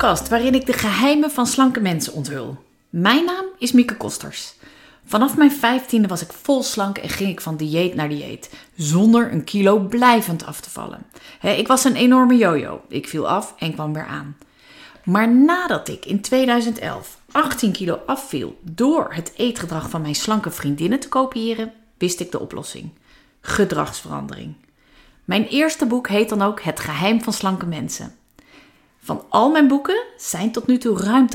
podcast waarin ik de geheimen van slanke mensen onthul. Mijn naam is Mieke Kosters. Vanaf mijn vijftiende was ik vol slank en ging ik van dieet naar dieet, zonder een kilo blijvend af te vallen. ik was een enorme jojo. Ik viel af en kwam weer aan. Maar nadat ik in 2011 18 kilo afviel door het eetgedrag van mijn slanke vriendinnen te kopiëren, wist ik de oplossing: gedragsverandering. Mijn eerste boek heet dan ook Het geheim van slanke mensen. Van al mijn boeken zijn tot nu toe ruim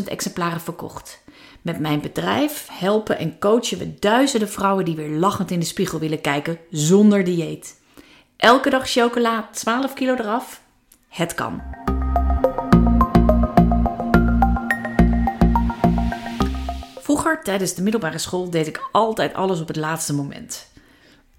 300.000 exemplaren verkocht. Met mijn bedrijf helpen en coachen we duizenden vrouwen die weer lachend in de spiegel willen kijken zonder dieet. Elke dag chocola, 12 kilo eraf. Het kan. Vroeger, tijdens de middelbare school, deed ik altijd alles op het laatste moment.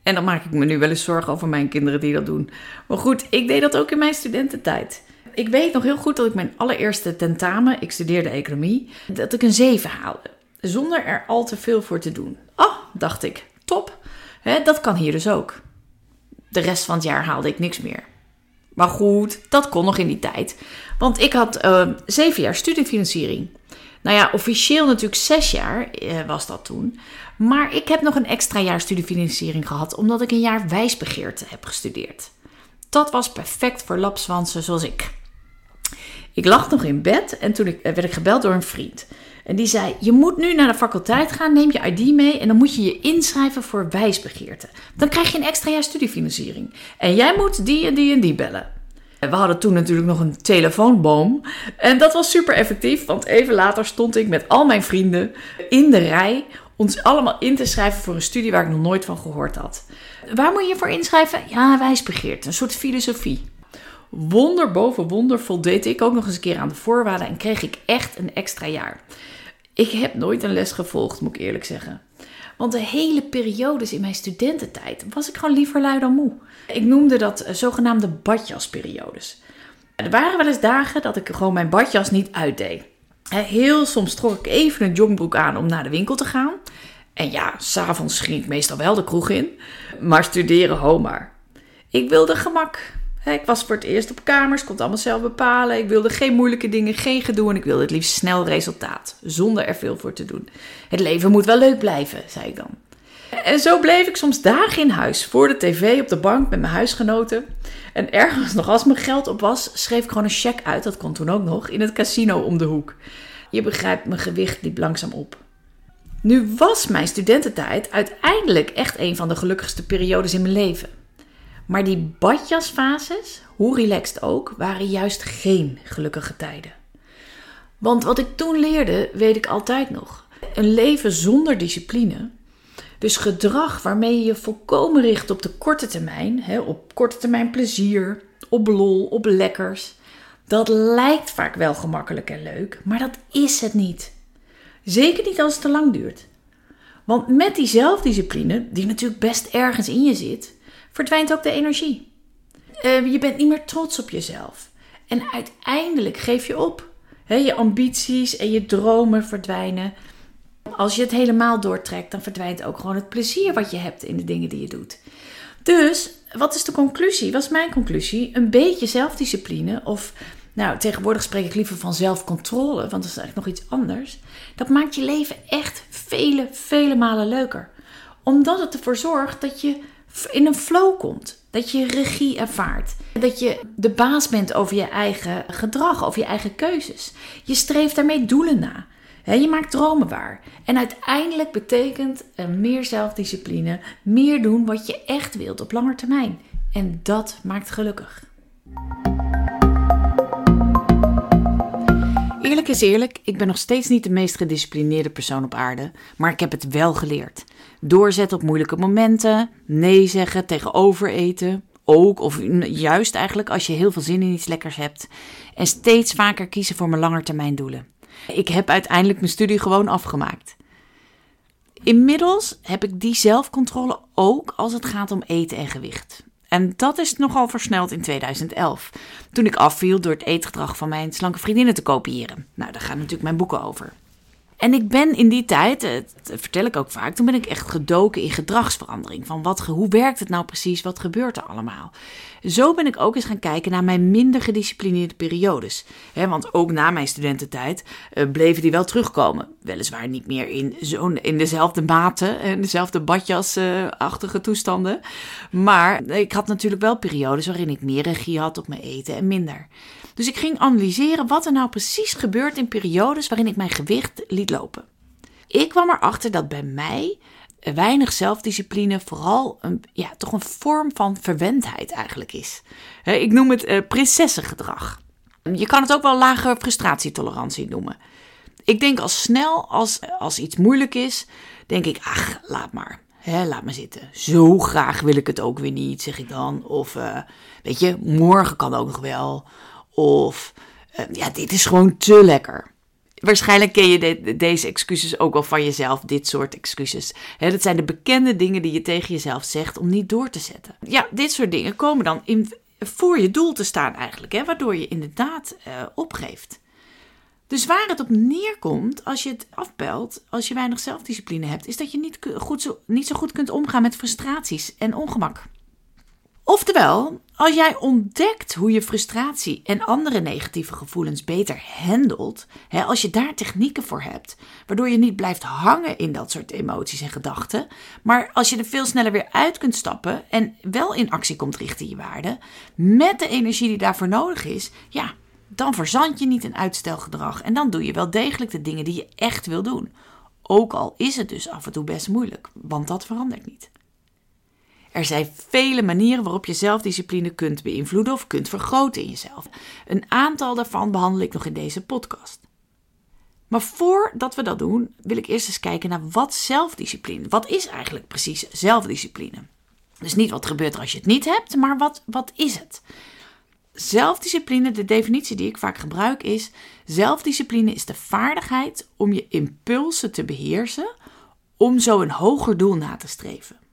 En dan maak ik me nu wel eens zorgen over mijn kinderen die dat doen. Maar goed, ik deed dat ook in mijn studententijd ik weet nog heel goed dat ik mijn allereerste tentamen, ik studeerde economie, dat ik een 7 haalde. Zonder er al te veel voor te doen. Oh, dacht ik, top. Dat kan hier dus ook. De rest van het jaar haalde ik niks meer. Maar goed, dat kon nog in die tijd. Want ik had uh, zeven jaar studiefinanciering. Nou ja, officieel natuurlijk zes jaar uh, was dat toen. Maar ik heb nog een extra jaar studiefinanciering gehad, omdat ik een jaar wijsbegeerte heb gestudeerd. Dat was perfect voor lapswansen zoals ik. Ik lag nog in bed en toen ik, werd ik gebeld door een vriend. En die zei: Je moet nu naar de faculteit gaan, neem je ID mee en dan moet je je inschrijven voor wijsbegeerte. Dan krijg je een extra jaar studiefinanciering. En jij moet die en die en die bellen. En we hadden toen natuurlijk nog een telefoonboom. En dat was super effectief, want even later stond ik met al mijn vrienden in de rij ons allemaal in te schrijven voor een studie waar ik nog nooit van gehoord had. Waar moet je voor inschrijven? Ja, wijsbegeerte, een soort filosofie. Wonder boven wonder voldeed ik ook nog eens een keer aan de voorwaarden en kreeg ik echt een extra jaar. Ik heb nooit een les gevolgd, moet ik eerlijk zeggen. Want de hele periodes in mijn studententijd was ik gewoon liever lui dan moe. Ik noemde dat eh, zogenaamde badjasperiodes. Er waren wel eens dagen dat ik gewoon mijn badjas niet uitdeed. Heel soms trok ik even een jongbroek aan om naar de winkel te gaan. En ja, s'avonds ging ik meestal wel de kroeg in. Maar studeren, ho maar. Ik wilde gemak. Ik was voor het eerst op kamers, kon het allemaal zelf bepalen. Ik wilde geen moeilijke dingen, geen gedoe en ik wilde het liefst snel resultaat, zonder er veel voor te doen. Het leven moet wel leuk blijven, zei ik dan. En zo bleef ik soms dagen in huis, voor de tv, op de bank met mijn huisgenoten. En ergens nog als mijn geld op was, schreef ik gewoon een cheque uit, dat kon toen ook nog, in het casino om de hoek. Je begrijpt, mijn gewicht liep langzaam op. Nu was mijn studententijd uiteindelijk echt een van de gelukkigste periodes in mijn leven. Maar die badjasfases, hoe relaxed ook, waren juist geen gelukkige tijden. Want wat ik toen leerde, weet ik altijd nog. Een leven zonder discipline, dus gedrag waarmee je je volkomen richt op de korte termijn, hè, op korte termijn plezier, op lol, op lekkers, dat lijkt vaak wel gemakkelijk en leuk, maar dat is het niet. Zeker niet als het te lang duurt. Want met die zelfdiscipline, die natuurlijk best ergens in je zit, verdwijnt ook de energie. Uh, je bent niet meer trots op jezelf. En uiteindelijk geef je op. je ambities en je dromen verdwijnen. Als je het helemaal doortrekt, dan verdwijnt ook gewoon het plezier wat je hebt in de dingen die je doet. Dus, wat is de conclusie? Wat is mijn conclusie? Een beetje zelfdiscipline of nou, tegenwoordig spreek ik liever van zelfcontrole, want dat is eigenlijk nog iets anders. Dat maakt je leven echt vele, vele malen leuker. Omdat het ervoor zorgt dat je in een flow komt. Dat je regie ervaart. Dat je de baas bent over je eigen gedrag, over je eigen keuzes. Je streeft daarmee doelen na. Je maakt dromen waar. En uiteindelijk betekent meer zelfdiscipline, meer doen wat je echt wilt op lange termijn. En dat maakt gelukkig. Eerlijk is eerlijk, ik ben nog steeds niet de meest gedisciplineerde persoon op aarde, maar ik heb het wel geleerd. Doorzetten op moeilijke momenten, nee zeggen tegen overeten, ook of juist eigenlijk als je heel veel zin in iets lekkers hebt. En steeds vaker kiezen voor mijn langetermijndoelen. Ik heb uiteindelijk mijn studie gewoon afgemaakt. Inmiddels heb ik die zelfcontrole ook als het gaat om eten en gewicht. En dat is nogal versneld in 2011, toen ik afviel door het eetgedrag van mijn slanke vriendinnen te kopiëren. Nou, daar gaan natuurlijk mijn boeken over. En ik ben in die tijd, dat vertel ik ook vaak, toen ben ik echt gedoken in gedragsverandering. Van wat, hoe werkt het nou precies? Wat gebeurt er allemaal? Zo ben ik ook eens gaan kijken naar mijn minder gedisciplineerde periodes. want ook na mijn studententijd uh, bleven die wel terugkomen. Weliswaar niet meer in, zo in dezelfde mate en dezelfde badjasachtige toestanden. Maar ik had natuurlijk wel periodes waarin ik meer regie had op mijn eten en minder. Dus ik ging analyseren wat er nou precies gebeurt in periodes waarin ik mijn gewicht liet lopen. Ik kwam erachter dat bij mij weinig zelfdiscipline vooral een, ja, toch een vorm van verwendheid eigenlijk is. Ik noem het uh, prinsessengedrag. Je kan het ook wel lage frustratietolerantie noemen. Ik denk al snel als, als iets moeilijk is, denk ik, ach, laat maar. laat maar zitten. Zo graag wil ik het ook weer niet, zeg ik dan. Of, uh, weet je, morgen kan ook nog wel. Of, uh, ja, dit is gewoon te lekker. Waarschijnlijk ken je deze excuses ook wel van jezelf, dit soort excuses. dat zijn de bekende dingen die je tegen jezelf zegt om niet door te zetten. Ja, dit soort dingen komen dan in, voor je doel te staan eigenlijk, waardoor je inderdaad uh, opgeeft. Dus waar het op neerkomt als je het afbelt, als je weinig zelfdiscipline hebt, is dat je niet, goed zo, niet zo goed kunt omgaan met frustraties en ongemak. Oftewel, als jij ontdekt hoe je frustratie en andere negatieve gevoelens beter handelt, hè, als je daar technieken voor hebt, waardoor je niet blijft hangen in dat soort emoties en gedachten, maar als je er veel sneller weer uit kunt stappen en wel in actie komt richting je waarde, met de energie die daarvoor nodig is, ja, dan verzand je niet in uitstelgedrag en dan doe je wel degelijk de dingen die je echt wil doen. Ook al is het dus af en toe best moeilijk, want dat verandert niet. Er zijn vele manieren waarop je zelfdiscipline kunt beïnvloeden of kunt vergroten in jezelf. Een aantal daarvan behandel ik nog in deze podcast. Maar voordat we dat doen, wil ik eerst eens kijken naar wat zelfdiscipline. Wat is eigenlijk precies zelfdiscipline? Dus niet wat gebeurt er als je het niet hebt, maar wat, wat is het? Zelfdiscipline, de definitie die ik vaak gebruik is: zelfdiscipline is de vaardigheid om je impulsen te beheersen om zo een hoger doel na te streven.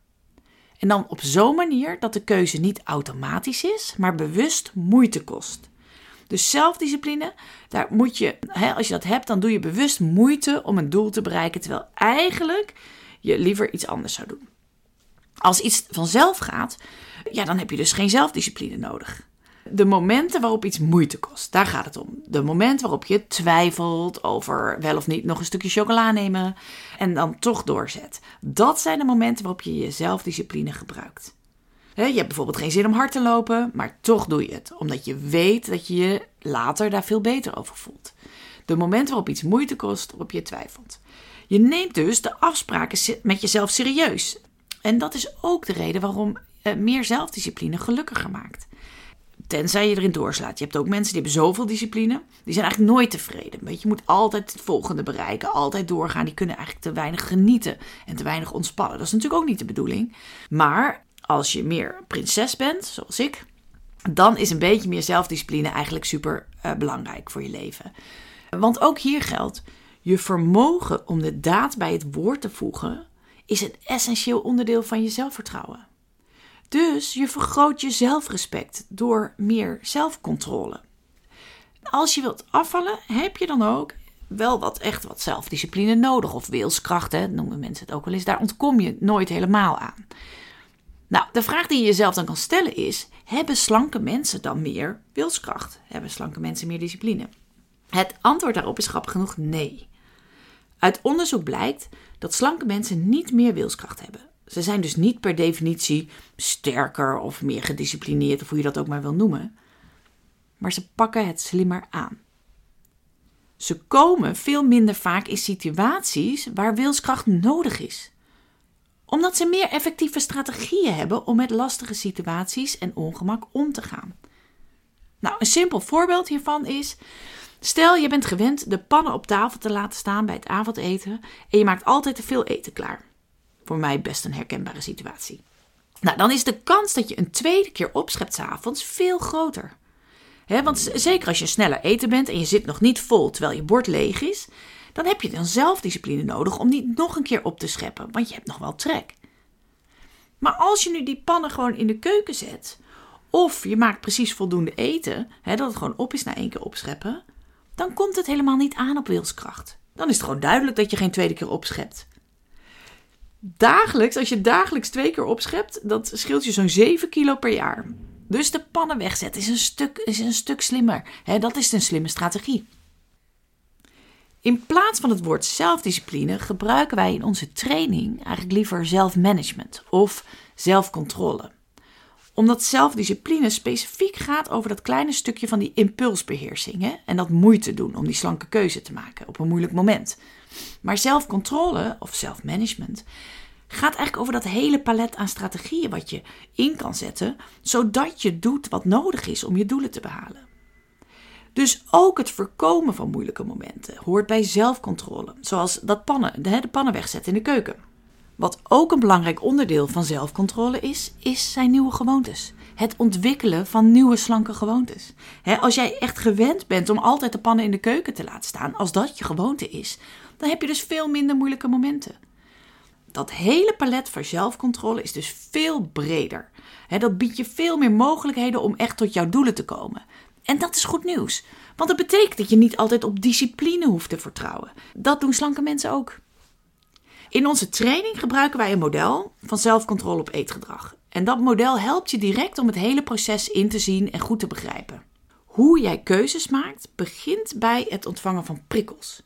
En dan op zo'n manier dat de keuze niet automatisch is, maar bewust moeite kost. Dus zelfdiscipline, daar moet je, als je dat hebt, dan doe je bewust moeite om een doel te bereiken, terwijl eigenlijk je liever iets anders zou doen. Als iets vanzelf gaat, ja, dan heb je dus geen zelfdiscipline nodig de momenten waarop iets moeite kost. Daar gaat het om. De momenten waarop je twijfelt over wel of niet nog een stukje chocola nemen en dan toch doorzet. Dat zijn de momenten waarop je je zelfdiscipline gebruikt. je hebt bijvoorbeeld geen zin om hard te lopen, maar toch doe je het, omdat je weet dat je je later daar veel beter over voelt. De momenten waarop iets moeite kost, waarop je twijfelt. Je neemt dus de afspraken met jezelf serieus. En dat is ook de reden waarom eh, meer zelfdiscipline gelukkiger maakt. Tenzij je erin doorslaat. Je hebt ook mensen die hebben zoveel discipline. Die zijn eigenlijk nooit tevreden. Weet je, moet altijd het volgende bereiken. Altijd doorgaan. Die kunnen eigenlijk te weinig genieten. En te weinig ontspannen. Dat is natuurlijk ook niet de bedoeling. Maar als je meer prinses bent, zoals ik. Dan is een beetje meer zelfdiscipline eigenlijk super uh, belangrijk voor je leven. Want ook hier geldt. Je vermogen om de daad bij het woord te voegen. Is een essentieel onderdeel van je zelfvertrouwen. Dus je vergroot je zelfrespect door meer zelfcontrole. Als je wilt afvallen, heb je dan ook wel wat echt wat zelfdiscipline nodig. Of wilskracht, hè, noemen mensen het ook wel eens. Daar ontkom je nooit helemaal aan. Nou, de vraag die je jezelf dan kan stellen is: hebben slanke mensen dan meer wilskracht? Hebben slanke mensen meer discipline? Het antwoord daarop is grappig genoeg nee. Uit onderzoek blijkt dat slanke mensen niet meer wilskracht hebben. Ze zijn dus niet per definitie sterker of meer gedisciplineerd, of hoe je dat ook maar wil noemen. Maar ze pakken het slimmer aan. Ze komen veel minder vaak in situaties waar wilskracht nodig is. Omdat ze meer effectieve strategieën hebben om met lastige situaties en ongemak om te gaan. Nou, een simpel voorbeeld hiervan is: stel je bent gewend de pannen op tafel te laten staan bij het avondeten en je maakt altijd te veel eten klaar voor mij best een herkenbare situatie. Nou, dan is de kans dat je een tweede keer opschept s'avonds veel groter. want zeker als je sneller eten bent en je zit nog niet vol terwijl je bord leeg is, dan heb je dan zelfdiscipline nodig om niet nog een keer op te scheppen, want je hebt nog wel trek. Maar als je nu die pannen gewoon in de keuken zet, of je maakt precies voldoende eten, dat het gewoon op is na één keer opscheppen, dan komt het helemaal niet aan op wilskracht. Dan is het gewoon duidelijk dat je geen tweede keer opschept. Dagelijks, als je dagelijks twee keer opschept, dat scheelt je zo'n 7 kilo per jaar. Dus de pannen wegzetten is een stuk, is een stuk slimmer. dat is een slimme strategie. In plaats van het woord zelfdiscipline gebruiken wij in onze training eigenlijk liever zelfmanagement of zelfcontrole. Omdat zelfdiscipline specifiek gaat over dat kleine stukje van die impulsbeheersing en dat moeite doen om die slanke keuze te maken op een moeilijk moment. Maar zelfcontrole of zelfmanagement gaat eigenlijk over dat hele palet aan strategieën wat je in kan zetten, zodat je doet wat nodig is om je doelen te behalen. Dus ook het voorkomen van moeilijke momenten hoort bij zelfcontrole, zoals dat pannen, de, pannen wegzetten in de keuken. Wat ook een belangrijk onderdeel van zelfcontrole is, is zijn nieuwe gewoontes. Het ontwikkelen van nieuwe slanke gewoontes. als jij echt gewend bent om altijd de pannen in de keuken te laten staan, als dat je gewoonte is, dan heb je dus veel minder moeilijke momenten. Dat hele palet van zelfcontrole is dus veel breder. dat biedt je veel meer mogelijkheden om echt tot jouw doelen te komen. En dat is goed nieuws, want dat betekent dat je niet altijd op discipline hoeft te vertrouwen. Dat doen slanke mensen ook. In onze training gebruiken wij een model van zelfcontrole op eetgedrag. En dat model helpt je direct om het hele proces in te zien en goed te begrijpen. Hoe jij keuzes maakt begint bij het ontvangen van prikkels.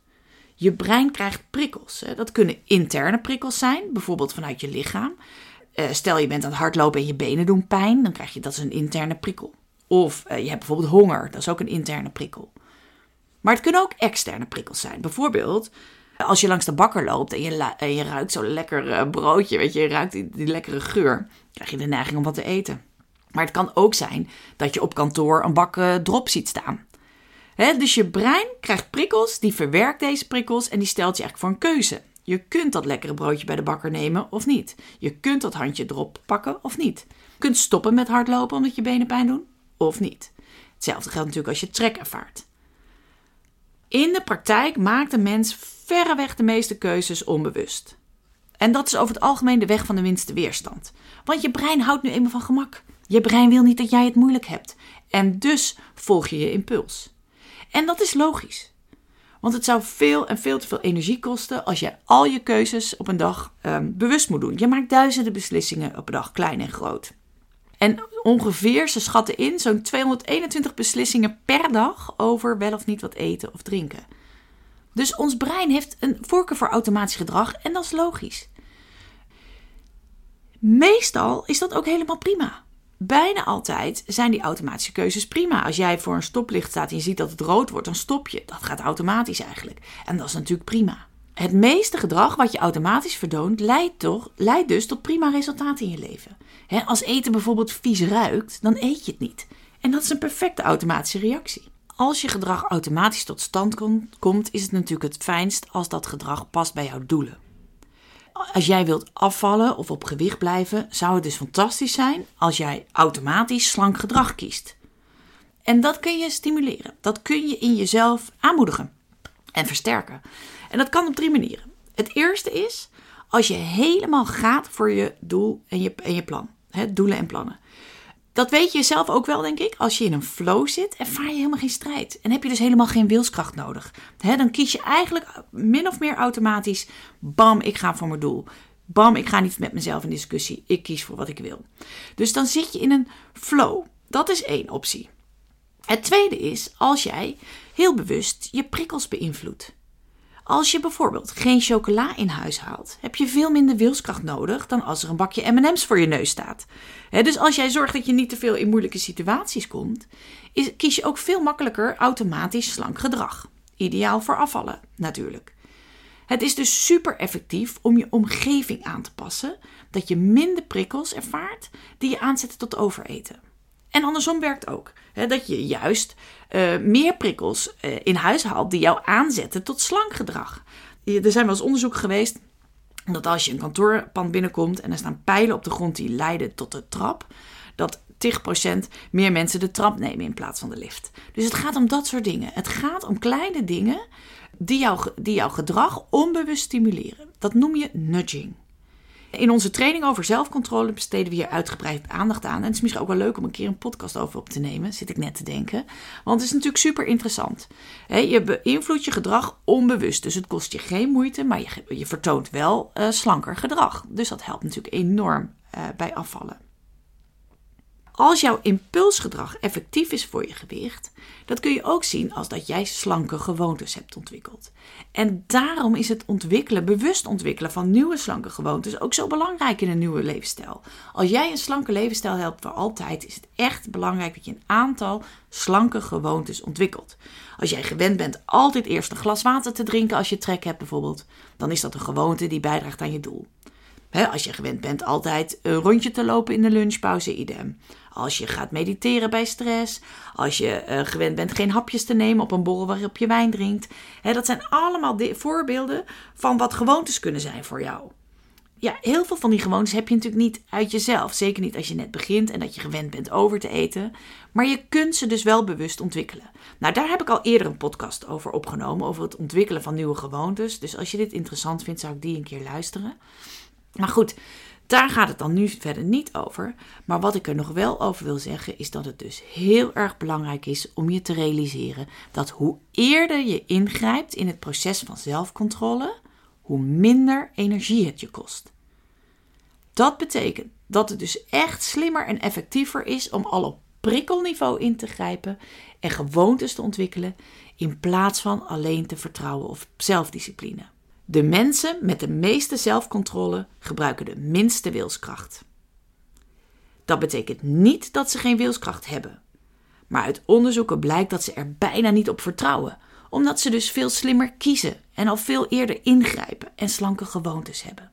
Je brein krijgt prikkels. Dat kunnen interne prikkels zijn, bijvoorbeeld vanuit je lichaam. Eh, stel je bent aan het hardlopen en je benen doen pijn, dan krijg je dat is een interne prikkel. Of eh, je hebt bijvoorbeeld honger, dat is ook een interne prikkel. Maar het kunnen ook externe prikkels zijn. Bijvoorbeeld als je langs de bakker loopt en je, en je ruikt zo'n lekker eh, broodje, weet je, je ruikt die, die lekkere geur, krijg je de neiging om wat te eten. Maar het kan ook zijn dat je op kantoor een bak drop ziet staan dus je brein krijgt prikkels, die verwerkt deze prikkels en die stelt je eigenlijk voor een keuze. Je kunt dat lekkere broodje bij de bakker nemen of niet. Je kunt dat handje erop pakken of niet. Je kunt stoppen met hardlopen omdat je benen pijn doen of niet. Hetzelfde geldt natuurlijk als je trek ervaart. In de praktijk maakt een mens verreweg de meeste keuzes onbewust. En dat is over het algemeen de weg van de minste weerstand. Want je brein houdt nu eenmaal van gemak. Je brein wil niet dat jij het moeilijk hebt. En dus volg je je impuls. En dat is logisch. Want het zou veel en veel te veel energie kosten als je al je keuzes op een dag um, bewust moet doen. Je maakt duizenden beslissingen op een dag, klein en groot. En ongeveer, ze schatten in, zo'n 221 beslissingen per dag over wel of niet wat eten of drinken. Dus ons brein heeft een voorkeur voor automatisch gedrag en dat is logisch. Meestal is dat ook helemaal prima bijna altijd zijn die automatische keuzes prima. Als jij voor een stoplicht staat en je ziet dat het rood wordt, dan stop je. Dat gaat automatisch eigenlijk. En dat is natuurlijk prima. Het meeste gedrag wat je automatisch verdoont, leidt, toch, leidt dus tot prima resultaten in je leven. als eten bijvoorbeeld vies ruikt, dan eet je het niet. En dat is een perfecte automatische reactie. Als je gedrag automatisch tot stand komt, is het natuurlijk het fijnst als dat gedrag past bij jouw doelen. Als jij wilt afvallen of op gewicht blijven, zou het dus fantastisch zijn als jij automatisch slank gedrag kiest. En dat kun je stimuleren. Dat kun je in jezelf aanmoedigen en versterken. En dat kan op drie manieren. Het eerste is als je helemaal gaat voor je doel en je, en je plan. Hè, doelen en plannen. Dat weet je zelf ook wel, denk ik. Als je in een flow zit, ervaar je helemaal geen strijd. En heb je dus helemaal geen wilskracht nodig. dan kies je eigenlijk min of meer automatisch: bam, ik ga voor mijn doel. Bam, ik ga niet met mezelf in discussie. Ik kies voor wat ik wil. Dus dan zit je in een flow. Dat is één optie. Het tweede is als jij heel bewust je prikkels beïnvloedt. Als je bijvoorbeeld geen chocola in huis haalt, heb je veel minder wilskracht nodig dan als er een bakje MM's voor je neus staat. dus als jij zorgt dat je niet te veel in moeilijke situaties komt, kies je ook veel makkelijker automatisch slank gedrag. Ideaal voor afvallen natuurlijk. Het is dus super effectief om je omgeving aan te passen, dat je minder prikkels ervaart die je aanzetten tot overeten. En andersom werkt ook. Hè, dat je juist uh, meer prikkels uh, in huis haalt die jou aanzetten tot slank gedrag. Er zijn wel eens onderzoek geweest dat als je een kantoorpand binnenkomt en er staan pijlen op de grond die leiden tot de trap, dat 10% meer mensen de trap nemen in plaats van de lift. Dus het gaat om dat soort dingen. Het gaat om kleine dingen die, jou, die jouw gedrag onbewust stimuleren. Dat noem je nudging. In onze training over zelfcontrole besteden we hier uitgebreid aandacht aan. En het is misschien ook wel leuk om een keer een podcast over op te nemen, zit ik net te denken. Want het is natuurlijk super interessant. je beïnvloedt je gedrag onbewust, dus het kost je geen moeite, maar je, vertoont wel uh, slanker gedrag. Dus dat helpt natuurlijk enorm uh, bij afvallen. Als jouw impulsgedrag effectief is voor je gewicht, dat kun je ook zien als dat jij slanke gewoontes hebt ontwikkeld. En daarom is het ontwikkelen, bewust ontwikkelen van nieuwe slanke gewoontes ook zo belangrijk in een nieuwe levensstijl. Als jij een slanke levensstijl hebt voor altijd, is het echt belangrijk dat je een aantal slanke gewoontes ontwikkelt. Als jij gewend bent altijd eerst een glas water te drinken als je trek hebt bijvoorbeeld, dan is dat een gewoonte die bijdraagt aan je doel. als je gewend bent altijd een rondje te lopen in de lunchpauze, idem als je gaat mediteren bij stress, als je uh, gewend bent geen hapjes te nemen op een borrel waarop je wijn drinkt. dat zijn allemaal voorbeelden van wat gewoontes kunnen zijn voor jou. Ja, heel veel van die gewoontes heb je natuurlijk niet uit jezelf. Zeker niet als je net begint en dat je gewend bent over te eten. Maar je kunt ze dus wel bewust ontwikkelen. Nou, daar heb ik al eerder een podcast over opgenomen. Over het ontwikkelen van nieuwe gewoontes. Dus als je dit interessant vindt, zou ik die een keer luisteren. Maar goed, daar gaat het dan nu verder niet over. Maar wat ik er nog wel over wil zeggen, is dat het dus heel erg belangrijk is om je te realiseren dat hoe eerder je ingrijpt in het proces van zelfcontrole, hoe minder energie het je kost. Dat betekent dat het dus echt slimmer en effectiever is om al op prikkelniveau in te grijpen en gewoontes te ontwikkelen in plaats van alleen te vertrouwen op zelfdiscipline. De mensen met de meeste zelfcontrole gebruiken de minste wilskracht. Dat betekent niet dat ze geen wilskracht hebben. Maar uit onderzoeken blijkt dat ze er bijna niet op vertrouwen, omdat ze dus veel slimmer kiezen en al veel eerder ingrijpen en slanke gewoontes hebben.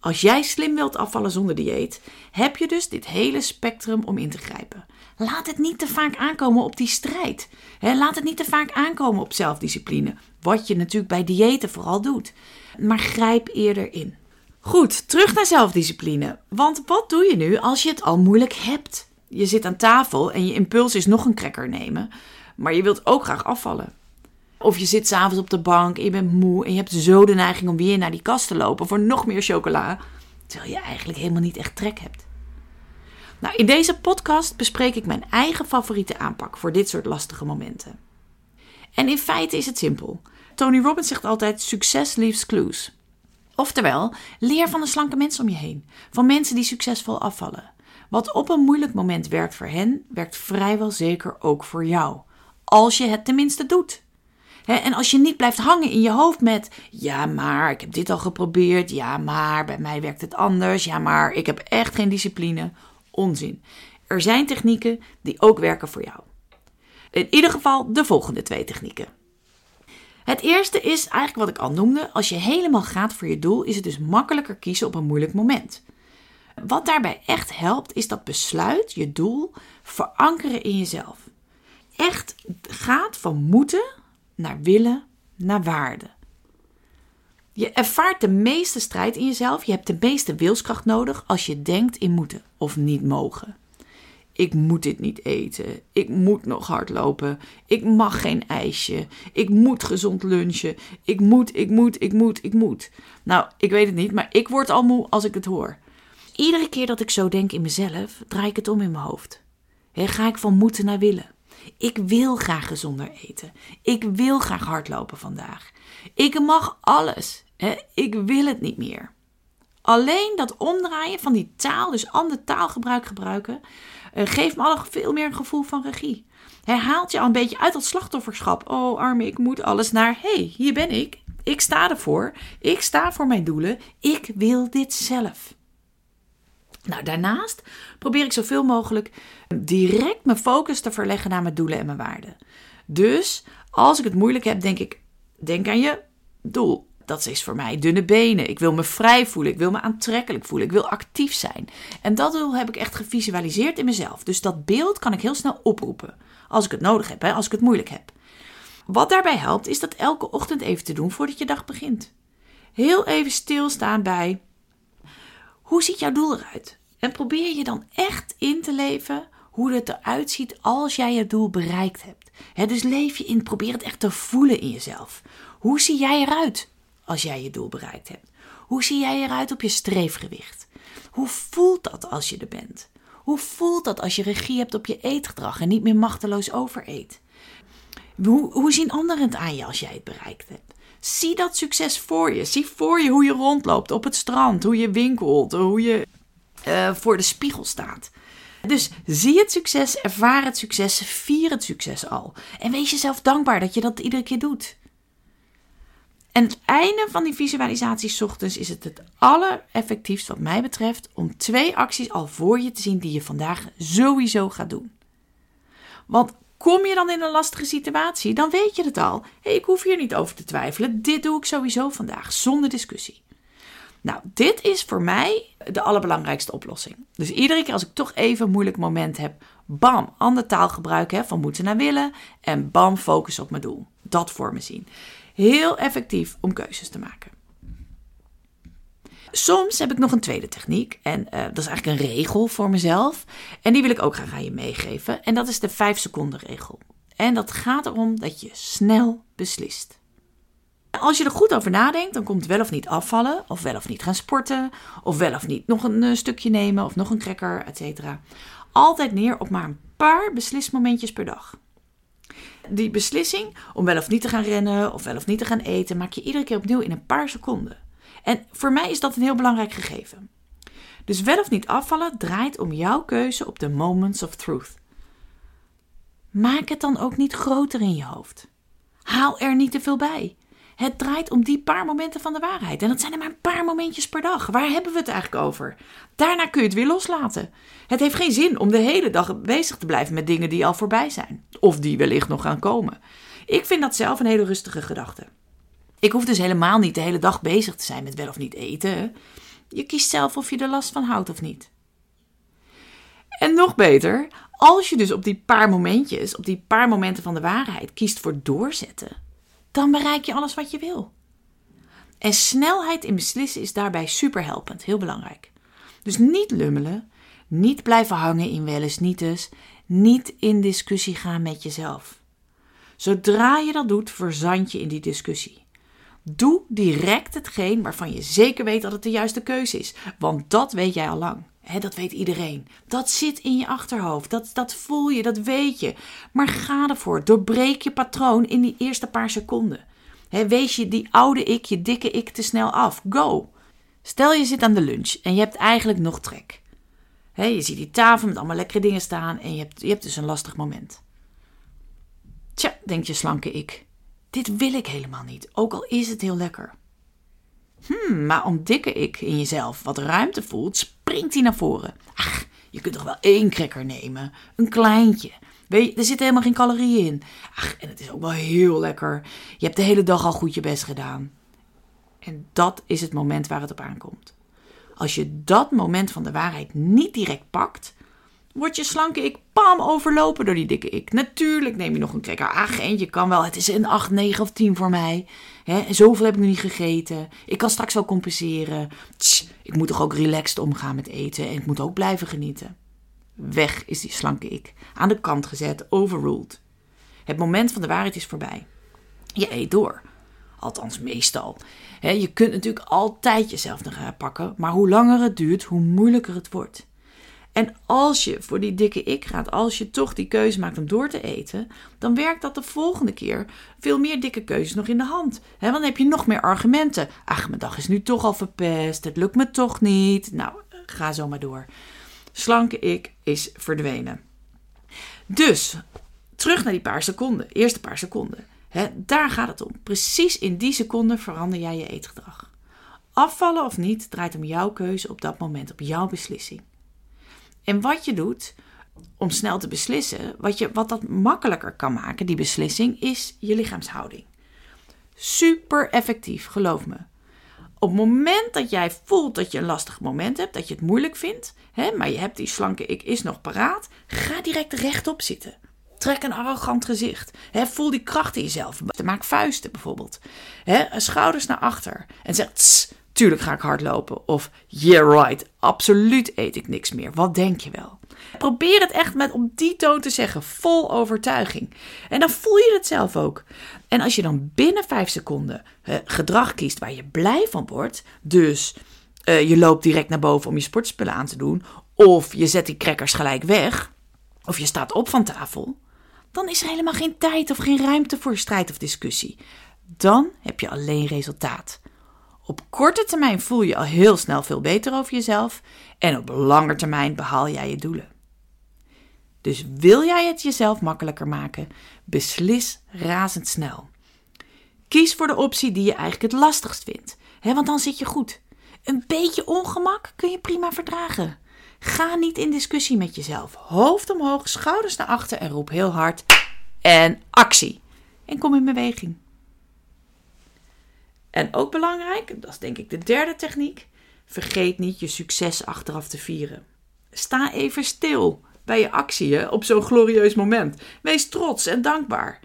Als jij slim wilt afvallen zonder dieet, heb je dus dit hele spectrum om in te grijpen. Laat het niet te vaak aankomen op die strijd. laat het niet te vaak aankomen op zelfdiscipline. Wat je natuurlijk bij diëten vooral doet. Maar grijp eerder in. Goed, terug naar zelfdiscipline. Want wat doe je nu als je het al moeilijk hebt? Je zit aan tafel en je impuls is nog een cracker nemen. Maar je wilt ook graag afvallen. Of je zit s'avonds op de bank en je bent moe en je hebt zo de neiging om weer naar die kast te lopen voor nog meer chocola. Terwijl je eigenlijk helemaal niet echt trek hebt. Nou, in deze podcast bespreek ik mijn eigen favoriete aanpak voor dit soort lastige momenten. En in feite is het simpel. Tony Robbins zegt altijd: succes leaves clues. Oftewel, leer van de slanke mensen om je heen, van mensen die succesvol afvallen. Wat op een moeilijk moment werkt voor hen, werkt vrijwel zeker ook voor jou. Als je het tenminste doet. en als je niet blijft hangen in je hoofd met: ja, maar ik heb dit al geprobeerd. Ja, maar bij mij werkt het anders. Ja, maar ik heb echt geen discipline. Onzin. Er zijn technieken die ook werken voor jou. In ieder geval de volgende twee technieken. Het eerste is eigenlijk wat ik al noemde. Als je helemaal gaat voor je doel, is het dus makkelijker kiezen op een moeilijk moment. Wat daarbij echt helpt, is dat besluit, je doel, verankeren in jezelf. Echt gaat van moeten naar willen naar waarde. Je ervaart de meeste strijd in jezelf. Je hebt de meeste wilskracht nodig als je denkt in moeten of niet mogen. Ik moet dit niet eten. Ik moet nog hardlopen. Ik mag geen ijsje. Ik moet gezond lunchen. Ik moet, ik moet, ik moet, ik moet. Nou, ik weet het niet, maar ik word al moe als ik het hoor. Iedere keer dat ik zo denk in mezelf, draai ik het om in mijn hoofd. He, ga ik van moeten naar willen. Ik wil graag gezonder eten. Ik wil graag hardlopen vandaag. Ik mag alles. Ik wil het niet meer. Alleen dat omdraaien van die taal, dus ander taalgebruik gebruiken, uh, geeft me al veel meer een gevoel van regie. Hij haalt je al een beetje uit dat slachtofferschap. Oh, arme, ik moet alles naar. hey, hier ben ik. Ik sta ervoor. Ik sta voor mijn doelen. Ik wil dit zelf. Nou, daarnaast probeer ik zoveel mogelijk direct mijn focus te verleggen naar mijn doelen en mijn waarden. Dus als ik het moeilijk heb, denk ik: denk aan je doel. Dat is voor mij dunne benen. Ik wil me vrij voelen. Ik wil me aantrekkelijk voelen. Ik wil actief zijn. En dat doel heb ik echt gevisualiseerd in mezelf. Dus dat beeld kan ik heel snel oproepen. Als ik het nodig heb, als ik het moeilijk heb. Wat daarbij helpt, is dat elke ochtend even te doen voordat je dag begint. Heel even stilstaan bij hoe ziet jouw doel eruit? En probeer je dan echt in te leven hoe het eruit ziet als jij je doel bereikt hebt. dus leef je in, probeer het echt te voelen in jezelf. Hoe zie jij eruit? als jij je doel bereikt hebt? Hoe zie jij eruit op je streefgewicht? Hoe voelt dat als je er bent? Hoe voelt dat als je regie hebt op je eetgedrag en niet meer machteloos overeet? Hoe, hoe zien anderen het aan je als jij het bereikt hebt? Zie dat succes voor je. Zie voor je hoe je rondloopt op het strand, hoe je winkelt, hoe je uh, voor de spiegel staat. Dus zie het succes, ervaar het succes, vier het succes al. En wees jezelf dankbaar dat je dat iedere keer doet. En het einde van die visualisatie ochtends is het het allereffectiefst wat mij betreft om twee acties al voor je te zien die je vandaag sowieso gaat doen. Want kom je dan in een lastige situatie, dan weet je het al. Ik hoef hier niet over te twijfelen. Dit doe ik sowieso vandaag, zonder discussie. Nou, dit is voor mij de allerbelangrijkste oplossing. Dus iedere keer als ik toch even een moeilijk moment heb, bam, ander taalgebruik hè, van moeten naar willen en bam, focus op mijn doel. Dat voor me zien. Heel effectief om keuzes te maken. Soms heb ik nog een tweede techniek en uh, dat is eigenlijk een regel voor mezelf. En die wil ik ook graag aan je meegeven. En dat is de 5 seconden regel. En dat gaat erom dat je snel beslist. Als je er goed over nadenkt, dan komt wel of niet afvallen, of wel of niet gaan sporten, of wel of niet nog een uh, stukje nemen, of nog een cracker, etc. Altijd neer op maar een paar beslismomentjes per dag. Die beslissing om wel of niet te gaan rennen, of wel of niet te gaan eten, maak je iedere keer opnieuw in een paar seconden. En voor mij is dat een heel belangrijk gegeven. Dus wel of niet afvallen draait om jouw keuze op de moments of truth. Maak het dan ook niet groter in je hoofd. Haal er niet te veel bij. Het draait om die paar momenten van de waarheid. En dat zijn er maar een paar momentjes per dag. Waar hebben we het eigenlijk over? Daarna kun je het weer loslaten. Het heeft geen zin om de hele dag bezig te blijven met dingen die al voorbij zijn. Of die wellicht nog gaan komen. Ik vind dat zelf een hele rustige gedachte. Ik hoef dus helemaal niet de hele dag bezig te zijn met wel of niet eten. Je kiest zelf of je er last van houdt of niet. En nog beter, als je dus op die paar momentjes, op die paar momenten van de waarheid kiest voor doorzetten, dan bereik je alles wat je wil. En snelheid in beslissen is daarbij superhelpend, heel belangrijk. Dus niet lummelen, niet blijven hangen in wel nietes, niet in discussie gaan met jezelf. Zodra je dat doet, verzand je in die discussie. Doe direct hetgeen waarvan je zeker weet dat het de juiste keuze is, want dat weet jij al lang. dat weet iedereen. Dat zit in je achterhoofd. Dat, dat voel je, dat weet je. Maar ga ervoor. Doorbreek je patroon in die eerste paar seconden. wees je die oude ik, je dikke ik te snel af. Go. Stel je zit aan de lunch en je hebt eigenlijk nog trek. je ziet die tafel met allemaal lekkere dingen staan en je hebt, je hebt dus een lastig moment. Tja, denkt je slanke ik. Dit wil ik helemaal niet, ook al is het heel lekker. Hmm, maar om dikke ik in jezelf wat ruimte voelt, springt hij naar voren. Ach, je kunt toch wel één cracker nemen, een kleintje. Weet je, er zitten helemaal geen calorieën in. Ach, en het is ook wel heel lekker. Je hebt de hele dag al goed je best gedaan. En dat is het moment waar het op aankomt. Als je dat moment van de waarheid niet direct pakt, Word je slanke ik pam overlopen door die dikke ik. Natuurlijk neem je nog een cracker. Ach, eentje kan wel. Het is een 8, 9 of 10 voor mij. He, zoveel heb ik nog niet gegeten. Ik kan straks wel compenseren. Tss, ik moet toch ook relaxed omgaan met eten. En ik moet ook blijven genieten. Weg is die slanke ik. Aan de kant gezet, overruled. Het moment van de waarheid is voorbij. Je eet door. Althans, meestal. je kunt natuurlijk altijd jezelf nog pakken. Maar hoe langer het duurt, hoe moeilijker het wordt. En als je voor die dikke ik gaat, als je toch die keuze maakt om door te eten, dan werkt dat de volgende keer veel meer dikke keuzes nog in de hand. Want dan heb je nog meer argumenten. Ach, mijn dag is nu toch al verpest, het lukt me toch niet. Nou, ga zo maar door. Slanke ik is verdwenen. Dus, terug naar die paar seconden, eerste paar seconden. daar gaat het om. Precies in die seconde verander jij je eetgedrag. Afvallen of niet draait om jouw keuze op dat moment, op jouw beslissing. En wat je doet om snel te beslissen, wat, je, wat dat makkelijker kan maken, die beslissing, is je lichaamshouding. Super effectief, geloof me. Op het moment dat jij voelt dat je een lastig moment hebt, dat je het moeilijk vindt, hè, maar je hebt die slanke ik is nog paraat, ga direct rechtop zitten. Trek een arrogant gezicht. Voel die kracht in jezelf. Maak vuisten bijvoorbeeld. Schouders naar achter. En zeg, Tuurlijk ga ik hardlopen. Of yeah right, absoluut eet ik niks meer. Wat denk je wel? Probeer het echt met op die toon te zeggen, vol overtuiging. En dan voel je het zelf ook. En als je dan binnen vijf seconden uh, gedrag kiest waar je blij van wordt, dus uh, je loopt direct naar boven om je sportspullen aan te doen, of je zet die crackers gelijk weg, of je staat op van tafel, dan is er helemaal geen tijd of geen ruimte voor strijd of discussie. Dan heb je alleen resultaat. Op korte termijn voel je al heel snel veel beter over jezelf en op lange termijn behaal jij je doelen. Dus wil jij het jezelf makkelijker maken, beslis razendsnel. Kies voor de optie die je eigenlijk het lastigst vindt, hè, want dan zit je goed. Een beetje ongemak kun je prima verdragen. Ga niet in discussie met jezelf. Hoofd omhoog, schouders naar achter en roep heel hard en actie. En kom in beweging. En ook belangrijk, dat is denk ik de derde techniek, vergeet niet je succes achteraf te vieren. Sta even stil bij je actie op zo'n glorieus moment. Wees trots en dankbaar.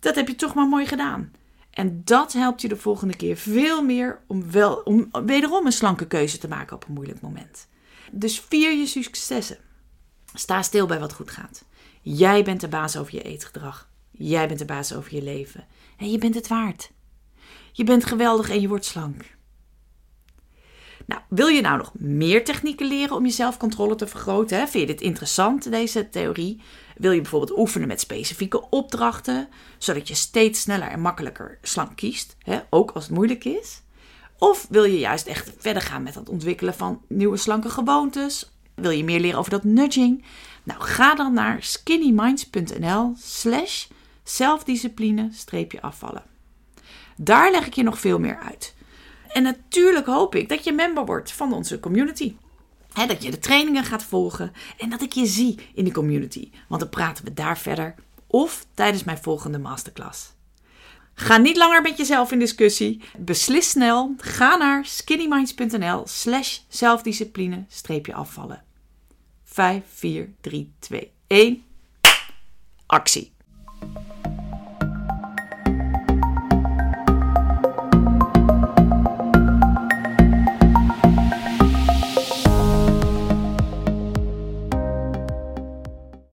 Dat heb je toch maar mooi gedaan. En dat helpt je de volgende keer veel meer om, wel, om wederom een slanke keuze te maken op een moeilijk moment. Dus vier je successen. Sta stil bij wat goed gaat. Jij bent de baas over je eetgedrag. Jij bent de baas over je leven. En je bent het waard. Je bent geweldig en je wordt slank. Nou, wil je nou nog meer technieken leren om je zelfcontrole te vergroten? Hè? Vind je dit interessant, deze theorie? Wil je bijvoorbeeld oefenen met specifieke opdrachten, zodat je steeds sneller en makkelijker slank kiest, hè? ook als het moeilijk is? Of wil je juist echt verder gaan met het ontwikkelen van nieuwe slanke gewoontes? Wil je meer leren over dat nudging? Nou, ga dan naar skinnyminds.nl slash zelfdiscipline-afvallen. Daar leg ik je nog veel meer uit. En natuurlijk hoop ik dat je member wordt van onze community. dat je de trainingen gaat volgen en dat ik je zie in de community. Want dan praten we daar verder of tijdens mijn volgende masterclass. Ga niet langer met jezelf in discussie. Beslis snel. Ga naar skinnyminds.nl slash zelfdiscipline afvallen. 5, 4, 3, 2, 1. Actie.